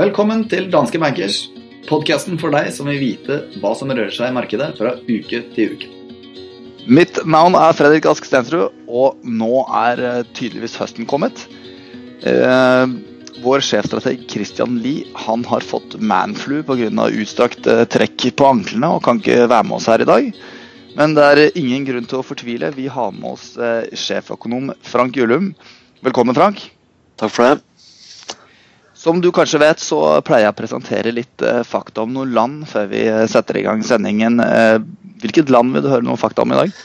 Velkommen til Danske Bankers, podkasten for deg som vil vite hva som rører seg i markedet fra uke til uke. Mitt navn er Fredrik Ask Stensrud, og nå er eh, tydeligvis høsten kommet. Eh, vår sjefstrateg Christian Lie han har fått manflu pga. utstrakt eh, trekk på anklene og kan ikke være med oss her i dag. Men det er ingen grunn til å fortvile. Vi har med oss eh, sjeføkonom Frank Julum. Velkommen, Frank. Takk for det. Som du kanskje vet, så pleier jeg å presentere litt eh, fakta om noen land før vi eh, setter i gang sendingen. Eh, hvilket land vil du høre noen fakta om i dag?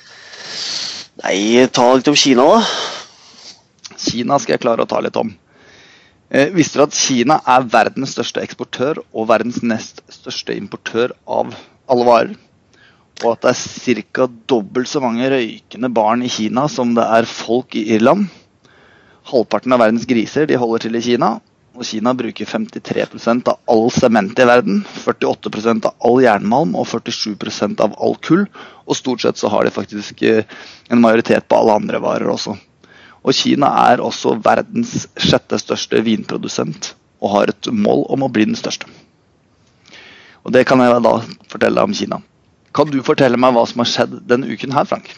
Nei, ta litt om Kina, da. Kina skal jeg klare å ta litt om. Eh, visste du at Kina er verdens største eksportør og verdens nest største importør av alle varer? Og at det er ca. dobbelt så mange røykende barn i Kina som det er folk i Irland. Halvparten av verdens griser de holder til i Kina, og Kina bruker 53% av all sement i verden, 48% av all jernmalm og 47% av all kull. Og stort sett så har de faktisk eh, en majoritet på alle andre varer også. Og Kina er også verdens sjette største vinprodusent og har et mål om å bli den største. Og Det kan jeg da fortelle om Kina. Kan du fortelle meg hva som har skjedd denne uken her, Frank?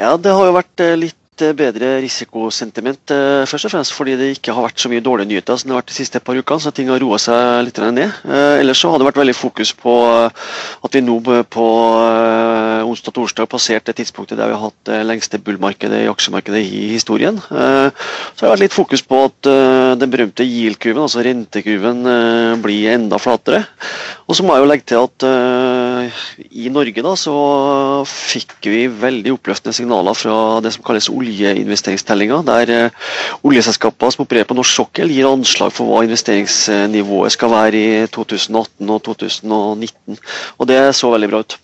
Ja, det har jo vært eh, litt bedre risikosentiment. Eh, først og fremst fordi det ikke har vært så mye dårlige nyheter som det har vært de siste par ukene, så ting har roa seg litt ned. Eh, ellers så har det vært veldig fokus på at vi nå på onsdag og torsdag passerte tidspunktet der vi har hatt det lengste bullmarkedet i aksjemarkedet i historien. Så det har vært litt fokus på at den berømte yield-kurven, altså rentekurven, blir enda flatere. Og så må jeg jo legge til at i Norge da, så fikk vi veldig oppløftende signaler fra det som kalles oljeinvesteringstellinga, der eh, oljeselskaper som opererer på norsk sokkel, gir anslag for hva investeringsnivået skal være i 2018 og 2019. Og det så veldig bra ut.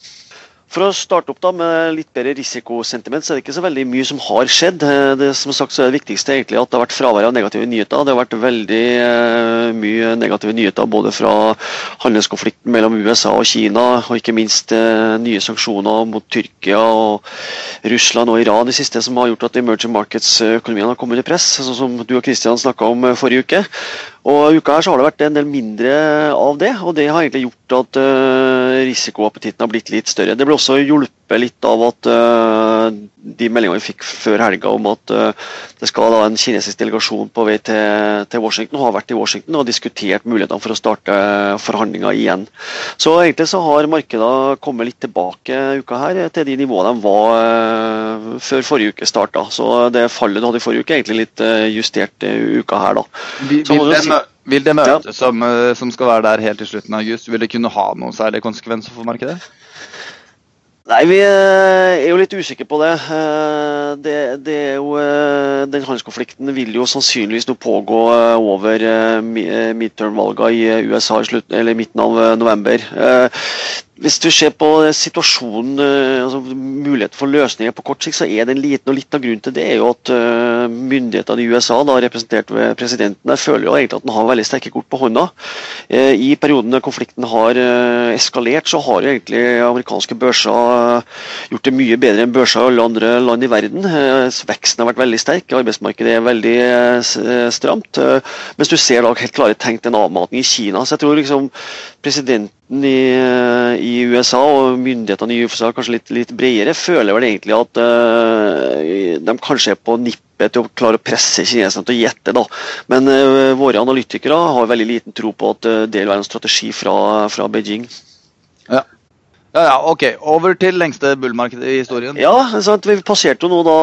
For å starte opp da med litt bedre risikosentiment, så er det ikke så veldig mye som har skjedd. Eh, det som sagt så er det viktigste egentlig at det har vært fravær av negative nyheter. Det har vært veldig uh, mye negative nyheter både fra handelskonflikten mellom USA og Kina, og ikke minst uh, nye sanksjoner mot Tyrkia og Russland og Iran i siste, som har gjort at emerging markets-økonomien har kommet under press, sånn som du og Kristian snakka om forrige uke. Og uka her så har det vært en del mindre av det, og det har egentlig gjort at uh, risikoappetitten har blitt litt større. Det ble også hjulpet litt av at uh, de meldingene vi fikk før helga om at uh, det skal da en kinesisk delegasjon på vei til, til, Washington, og har vært i Washington og diskutert mulighetene for å starte forhandlinger igjen. Så egentlig så har markedene kommet litt tilbake uka her til de nivåene de var før forrige uke starta. Så det fallet du hadde i forrige uke, er egentlig litt justert uka her, da. Vi, vi, vil det møtet ja. som, eh, som, skal være der helt til slutten av august, vil det kunne ha noen særlige konsekvenser for markedet? Nei, vi eh, er jo litt usikre på det. Eh, det, det jo, den handelskonflikten vil jo sannsynligvis nå pågå over midterm-valgene i USA i slutt, eller midten av november. Hvis du ser på situasjonen, eh, altså muligheten for løsninger på kort sikt, så er den liten. og Litt av grunnen til det er jo at uh, myndighetene i USA, da, representert ved presidenten, der føler jo egentlig at den har veldig sterke kort på hånda. Uh, I perioden konflikten har eskalert, så har jo egentlig amerikanske børser gjort det mye bedre enn børser i alle andre land i verden. Veksten har vært veldig sterk, arbeidsmarkedet er veldig stramt. Mens du ser da helt klare tegn til en avmatning i Kina. Så jeg tror liksom presidenten i, i, USA og myndighetene i USA kanskje litt, litt bredere føler vel egentlig at uh, de kanskje er på nippet til å klare å presse kineserne til å gjette. da. Men uh, våre analytikere har veldig liten tro på at uh, det vil være en strategi fra, fra Beijing. Ja. Ja, ja, ok. Over til lengste bullmarked i historien. Ja, sant? vi passerte jo nå da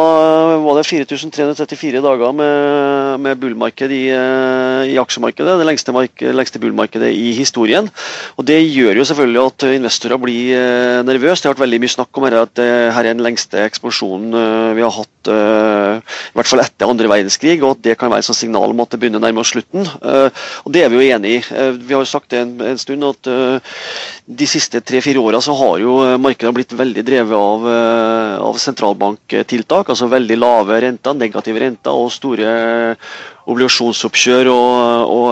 var det 4334 dager med, med bullmarked i, i, aksjemarkedet. Det lengste, mark, lengste bullmarkedet i historien. Og Det gjør jo selvfølgelig at investorer blir eh, nervøse. Det har vært veldig mye snakk om her, at det her er den lengste eksplosjonen eh, vi har hatt eh, hvert fall etter andre verdenskrig, og at det kan være et signal om at det begynner å nærme oss slutten. Og Det er vi jo enig i. Vi har jo sagt det en, en stund at de siste tre-fire åra har jo eh, markedet blitt veldig drevet av, eh, av sentralbanktiltak. altså Veldig lave renter, negative renter og store obligasjonsoppkjør og, og,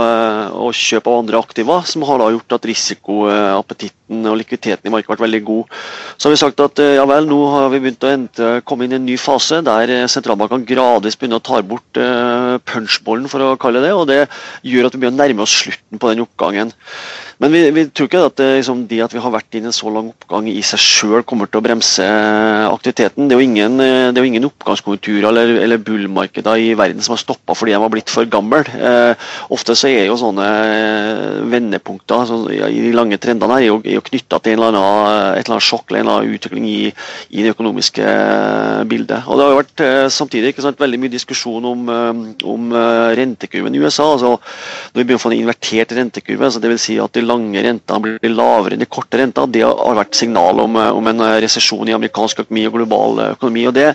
og, kjøp av andre aktiva, som har da gjort at risikoappetitten og likviditeten i markedet har vært veldig god. Så har vi sagt at ja vel, nå har vi begynt å ente, komme inn i en ny fase der sentralbankene gradvis begynner å ta bort punchbollen, for å kalle det og det gjør at vi begynner å nærme oss slutten på den oppgangen. Men vi, vi, tror ikke at det, liksom, det, at vi har vært i en så lang oppgang i seg sjøl kommer til å bremse aktiviteten. Det er jo ingen, det ingen oppgangskonjunkturer eller, eller bullmarkeder i verden som har stoppa fordi de har blitt for gammel. Eh, ofte så er jo sånne vendepunkter så, ja, i de lange trendene er jo, er jo knytta til eller annen, et eller annet sjokk eller en eller annen utvikling i, i det økonomiske bildet. Og Det har jo vært eh, samtidig ikke sant, veldig mye diskusjon om, eh, om eh, rentekurven i USA. altså Når vi begynner å få en invertert rentekurve, altså dvs. Si at de lange rentene blir lavere enn de korte rentene. Det har vært signal om, om en resesjon i amerikansk økonomi og global økonomi. og det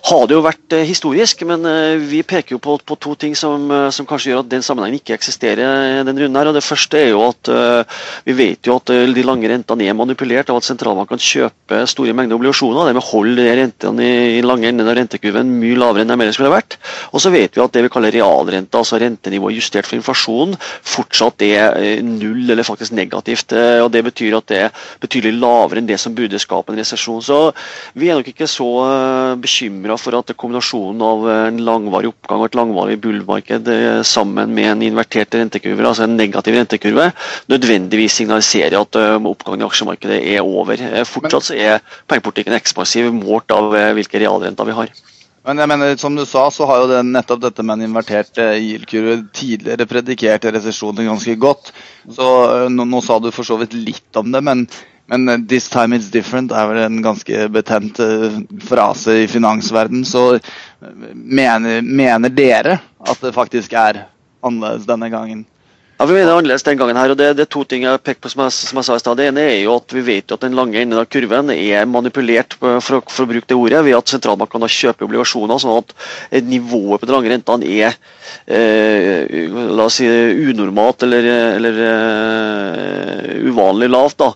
har det jo vært eh, historisk, men eh, vi peker jo på, på to ting som, eh, som, kanskje gjør at den sammenhengen ikke eksisterer. den runden her, og Det første er jo at vi vet jo at de lange rentene er manipulert av at sentralbankene kjøper store mengder obligasjoner. Dermed holder rentene i lange enden av rentekurven mye lavere enn de ellers skulle vært. Og så vet vi at det vi kaller realrente, altså rentenivået justert for inflasjon, fortsatt er null eller faktisk negativt. og Det betyr at det er betydelig lavere enn det som burde skape en resesjon. Så vi er nok ikke så bekymra bekymra for at kombinasjonen av en langvarig oppgang og et langvarig bullmarked eh, sammen med en invertert rentekurve, altså en negativ rentekurve, nødvendigvis signaliserer at eh, oppgangen i aksjemarkedet er over. Eh, fortsatt er pengepolitikken ekspansiv målt av hvilke realrenter vi har. Men jeg mener, som du sa, så har jo det, nettopp dette med en invertert yield-kurve tidligere predikert resesjonen ganske godt. Så nå, nå, sa du for så vidt litt om det, men men uh, 'this time it's different' er vel en ganske betent uh, frase i finansverden. Så uh, mener, mener, dere at det faktisk er annerledes denne gangen? Ja, Vi mener annerledes den gangen her, og det, det er to ting jeg peker på som jeg, som jeg sa i stad. Det ene er jo at vi vet at den lange enden av kurven er manipulert, for, for, å bruke det ordet, ved at sentralbankene kjøper obligasjoner, sånn at nivået på de lange rentene er eh, la oss si unormalt eller, eller uh, uvanlig lavt. da.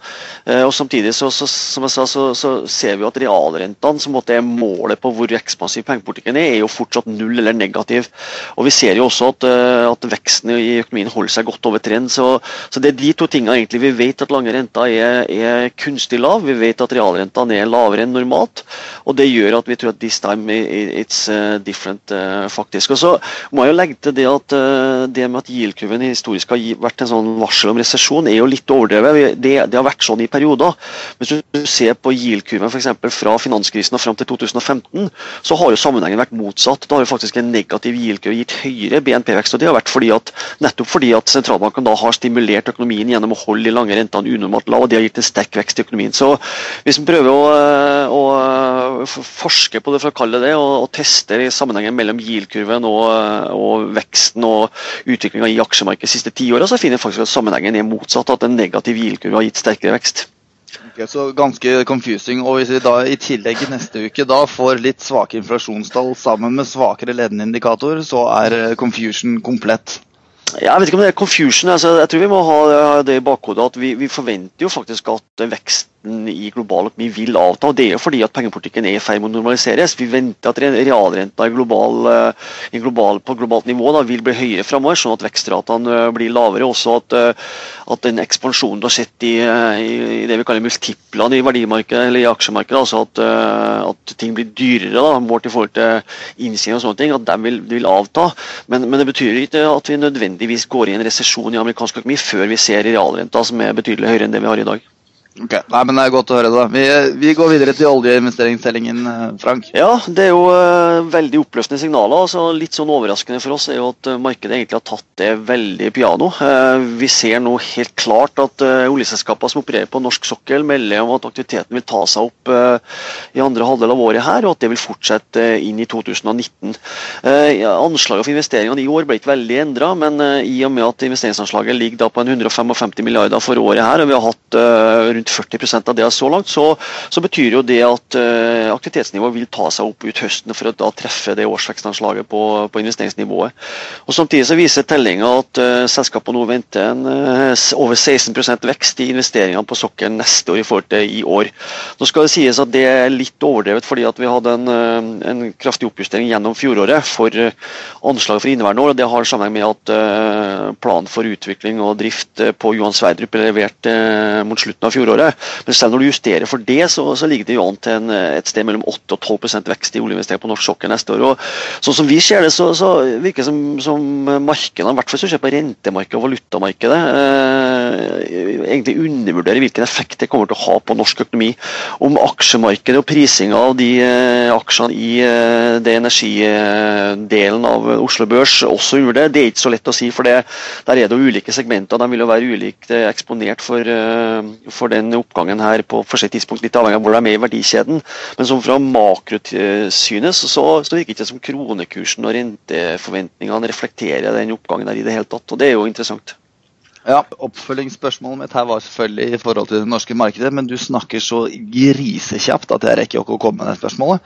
Eh, og Samtidig så, så, som jeg sa, så, så ser vi at realrentene, som er målet på hvor ekspansiv pengepolitikken er, er jo fortsatt null eller negativ. Og Vi ser jo også at, eh, at veksten i økonomien holder seg godt godt over trend. Så, så, det er de to tingene egentlig. Vi vet at lange renter er, er kunstig lav. Vi vet at realrentene er lavere enn normalt. Og det gjør at vi tror at this time it's uh, different, uh, faktisk. Og så må jeg jo legge til det at uh, det med at yield-kurven historisk har vært en sånn varsel om resesjon, er jo litt overdrevet. Det, det, har vært sånn i perioder. Hvis du ser på yield-kurven f.eks. fra finanskrisen og fram til 2015, så har jo sammenhengen vært motsatt. Da har jo faktisk en negativ yield-kurve gitt høyere BNP-vekst. og det har vært fordi at, nettopp fordi at sentralbanken da har stimulert økonomien gjennom å holde de lange rentene unormalt lav, og det har gitt en sterk vekst i økonomien. Så hvis vi prøver å, å, forske på det, for å kalle det og, og teste sammenhengen mellom GIL-kurven og, og, veksten og utviklinga i aksjemarkedet de siste ti åra, så finner jeg faktisk at sammenhengen er motsatt, at en negativ GIL-kurve har gitt sterkere vekst. Okay, så ganske confusing. Og hvis vi da i tillegg neste uke da får litt svake inflasjonstall sammen med svakere ledende indikator, så er eh, confusion komplett. Jeg vet ikke om det er confusion. Altså, jeg tror vi må ha det i bakhodet at vi, vi forventer jo faktisk at vekst veksten i global økonomi vil avta. og Det er jo fordi at pengepolitikken er i ferd med å normaliseres. Vi venter at realrenta global, eh, global, på globalt nivå da, vil bli høyere framover, sånn at vekstratene eh, blir lavere. Også at, eh, at den ekspansjonen du har sett i, i, det vi kaller multiplene i verdimarkedet eller i aksjemarkedet, altså at, at ting blir dyrere da, målt i forhold til innsiden og sånne ting, at de vil, de vil avta. Men, men, det betyr ikke at vi nødvendigvis går i en resesjon i amerikansk økonomi før vi ser realrenta som er betydelig høyere enn det vi har i dag. Ok, Nei, men Det er godt å høre. da. Vi, vi går videre til oljeinvesteringstellingen, eh, Frank. Ja, Det er jo uh, veldig oppløftende signaler. altså Litt sånn overraskende for oss er jo at uh, markedet egentlig har tatt det veldig piano. Uh, vi ser nå helt klart at uh, oljeselskaper som opererer på norsk sokkel, melder om at aktiviteten vil ta seg opp i andre halvdel av året her, og at det vil fortsette inn i 2019. Ja, anslaget for investeringene i år ble ikke veldig endra, men i og med at investeringsanslaget ligger da på en 155 milliarder for året her, og vi har hatt rundt rundt 40% av det så langt, så, så betyr jo det at uh, aktivitetsnivået vil ta seg opp ut høsten for å da treffe det årsvekstanslaget på, på investeringsnivået. Og Samtidig så viser tellinga at uh, selskapene nå venter en, uh, over 16% vekst i investeringene på sokkelen neste år i forhold til i år. Nå skal det sies at det er litt overdrevet fordi at vi hadde en, en kraftig oppjustering gjennom fjoråret for anslaget for inneværende år. og Det har sammenheng med at planen for utvikling og drift på Johan Sverdrup ble levert mot slutten av fjoråret. Men selv når du justerer for det, så, så ligger det jo an til en, et sted mellom 8 og 12% vekst i oljeinvestering på norsk sokkel neste år. og Sånn som vi ser det, så, så virker det som, som markedene, i hvert fall hvis du ser på rentemarkedet og valutamarkedet, eh, egentlig undervurderer hvilken effekt det kommer til å ha på norsk økonomi. Om aksjemarkedet og prisinga av de eh, aksjene i eh, det energidelen av Oslo Børs også gjorde det, det er ikke så lett å si. for det, Der er det jo ulike segmenter. De vil jo være ulikt eh, eksponert for, eh, for den oppgangen her på forskjellig tidspunkt, litt avhengig av hvor de er med i verdikjeden. Men som fra makrosynet så, så virker det ikke som kronekursen og renteforventningene reflekterer den oppgangen der i det hele tatt. og Det er jo interessant. Ja, Oppfølgingsspørsmålet mitt her var selvfølgelig i forhold til det norske markedet, men du snakker så grisekjapt at jeg rekker ikke å komme med det spørsmålet.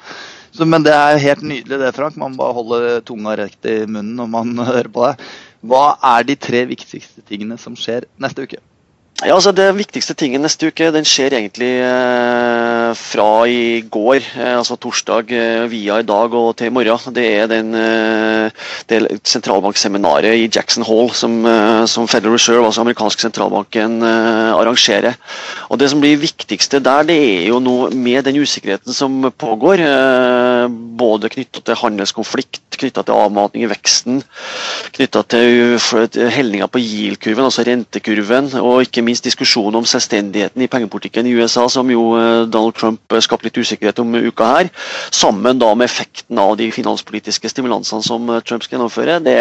Så, men det er helt nydelig det, Frank. Man bare holder tunga rett i munnen når man hører på deg. Hva er de tre viktigste tingene som skjer neste uke? Ja, altså Det viktigste tingen neste uke den skjer egentlig eh, fra i går, eh, altså torsdag, eh, via i dag og til i morgen. Det er den eh, det sentralbankseminaret i Jackson Hall som, eh, som, Federal Reserve, altså amerikanske sentralbanken, eh, arrangerer. Og Det som blir viktigste der, det er jo noe med den usikkerheten som pågår. både knytta til handelskonflikt, knytta til avmatning i veksten, knytta til helninga på yield-kurven, altså rentekurven, og ikke minst diskusjonen om selvstendigheten i pengepolitikken i USA, som jo eh, Donald Trump eh, skapte litt usikkerhet om uka her, sammen da med effekten av de finanspolitiske stimulansene som eh, Trump skal gjennomføre. Det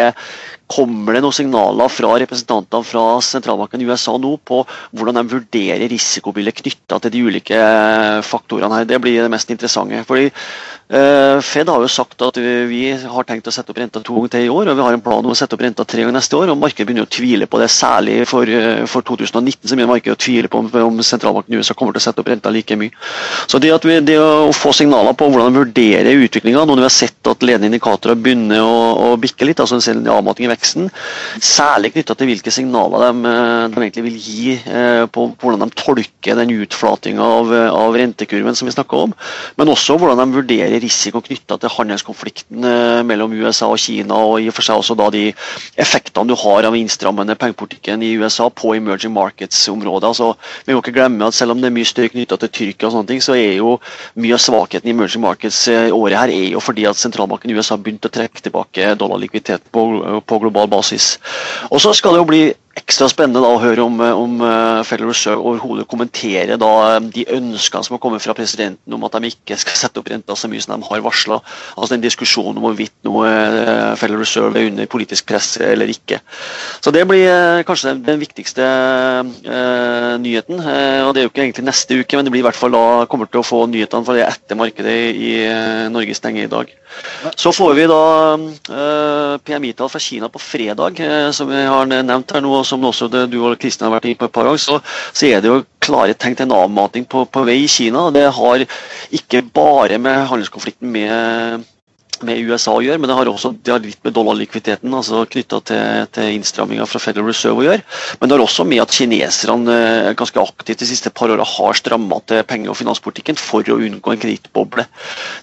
Kommer det noen signaler fra representanter fra sentralbanken i USA nå på hvordan de vurderer risikobildet knytta til de ulike faktorene her? Det blir det mest interessante. Fordi uh, Fed har jo sagt at vi, har tenkt å sette opp renta to ganger til i år, og vi har en plan om å sette opp renta tre ganger neste år. og Markedet begynner å tvile på det, særlig for, for 2019 så begynner markedet å tvile på om, om sentralbanken i USA kommer til å sette opp renta like mye. Så det, vi, det å få signaler på hvordan de vurderer utviklinga, nå når vi har sett at ledende indikatorer begynner å, å bikke litt, altså en avmating i veksten. Særlig knytta til hvilke signaler de, eh, de, egentlig vil gi eh, på hvordan de tolker den utflatinga av, av, rentekurven som vi snakka om. Men også hvordan de vurderer risiko knytta til handelskonflikten eh, mellom USA og Kina, og i og for seg også da de effektene du har av innstrammende pengepolitikken i USA på emerging markets-området. Altså, vi må ikke glemme at selv om det er mye støy knytta til Tyrkia, og sånne ting, så er jo mye av svakheten i emerging markets året her er jo fordi at sentralbanken i USA har begynt å trekke tilbake dollarlikviditet på, på global basis. Og så skal det jo bli ekstra spennende da, å høre om, om uh, Federal Reserve overhodet kommentere da, eh, de ønskene som har kommet fra presidenten om at de ikke skal sette opp renta så mye som de har varsla. Altså den diskusjonen om hvorvidt noe uh, Federal Reserve er under politisk press eller ikke. Så Det blir uh, kanskje den, viktigste nyheten. og Det er jo ikke egentlig neste uke, men det blir i hvert fall da kommer til å få nyhetene fra det etter markedet i Norge stenger i dag. Så får vi da PMI-tall fra Kina på fredag, som vi har nevnt her nå som også det, du og Kristian har vært inne på et par ganger, så, så, er det jo klare tegn til en avmating på, på vei i Kina. Det har ikke bare med handelskonflikten med med USA å gjøre, men det har også det har litt med dollarlikviditeten altså knytta til, til innstramminga fra Federal Reserve å gjøre. Men det har også med at kineserne eh, ganske aktivt de siste par åra har stramma til penge- og finanspolitikken for å unngå en kredittboble.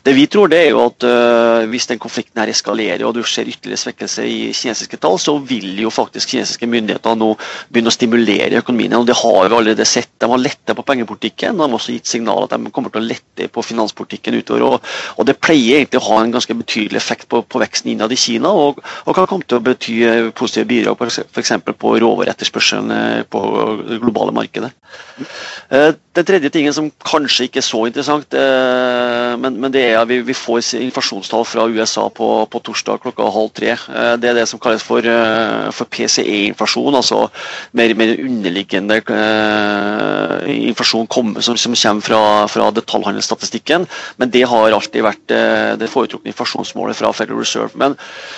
Det vi tror det er jo at uh, hvis den konflikten her eskalerer og du ser ytterligere svekkelse i kinesiske tall, så vil jo faktisk kinesiske myndigheter nå begynne å stimulere økonomien. og Det har vi allerede sett. De har letta på pengepolitikken, de har også gitt signal at de kommer til å lette på finanspolitikken utover. og, og Det pleier egentlig å ha en ganske betydelig effekt på, på veksten innad i Kina, og, og, kan komme til å bety eh, positive bidrag f.eks. på råvareetterspørselen eh, på det globale markedet. Eh, den tredje tingen som kanskje ikke er så interessant, men, men det er at vi, vi, får inflasjonstall fra USA på, på, torsdag klokka halv tre. Det er det som kalles for, for PCE-inflasjon, altså mer, mer underliggende inflasjon som, som, kommer fra, fra detaljhandelsstatistikken. Men det har alltid vært det foretrukne inflasjon inflasjonsmålet fra Federal Reserve. Men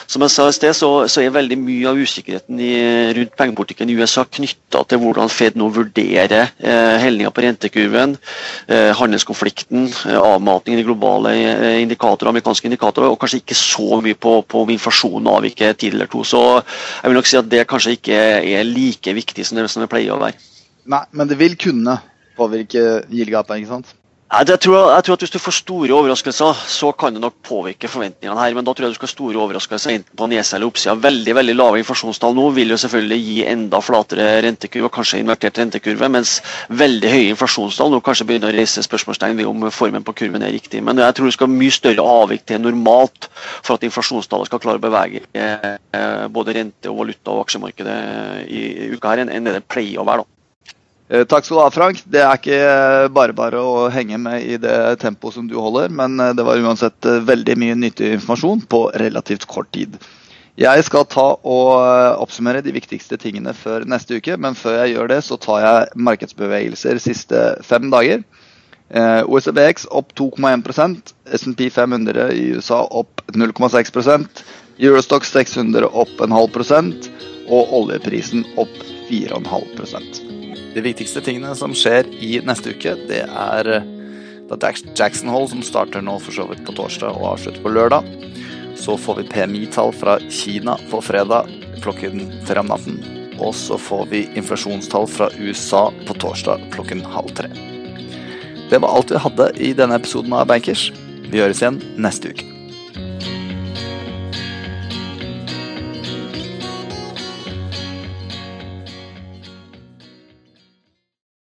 som jeg sa i sted, så, så er veldig mye av usikkerheten i, rundt pengepolitikken i USA knytta til hvordan Fed nå vurderer eh, helninga på rentekurven, eh, handelskonflikten, eh, avmatningen i globale eh, indikatorer, amerikanske indikatorer, og kanskje ikke så mye på, på om inflasjonen avviker tidligere to. Så jeg vil nok si at det kanskje ikke er like viktig som det, som det pleier å være. Nei, men det vil kunne påvirke yield-gapet, ikke sant? Jeg tror, jeg tror, at Hvis du får store overraskelser, så kan det nok påvirke forventningene her. Men da tror jeg du skal ha store overraskelser enten på nedsida eller oppsida. Veldig veldig lave inflasjonstall nå vil jo selvfølgelig gi enda flatere rentekurve, kanskje invertert rentekurve. Mens veldig høye inflasjonstall nå kanskje begynner å reise spørsmålstegn ved om formen på kurven er riktig. Men jeg tror du skal mye større avvik til normalt for at inflasjonstallet skal klare å bevege eh, både rente, og valuta og aksjemarkedet i uka her enn det det pleier å være. da. Eh, takk skal du ha, Frank. Det er ikke eh, bare bare å henge med i det tempoet som du holder, men eh, det var uansett veldig mye nyttig informasjon på relativt kort tid. Jeg skal ta og oppsummere de viktigste tingene før neste uke, men før jeg gjør det, så tar jeg markedsbevegelser siste fem dager. OECBX opp 2,1% SMP 500 i USA opp 0,6% Eurostock 600 opp en halv prosent, og oljeprisen opp 4,5 de viktigste tingene som skjer i neste uke, det er det er Jackson Hole, som starter nå for så vidt på torsdag og avslutter på lørdag. Så får vi PMI-tall fra Kina på fredag klokken tre om natten. Og så får vi inflasjonstall fra USA på torsdag klokken halv tre. Det var alt vi hadde i denne episoden av Bankers. Vi høres igjen neste uke.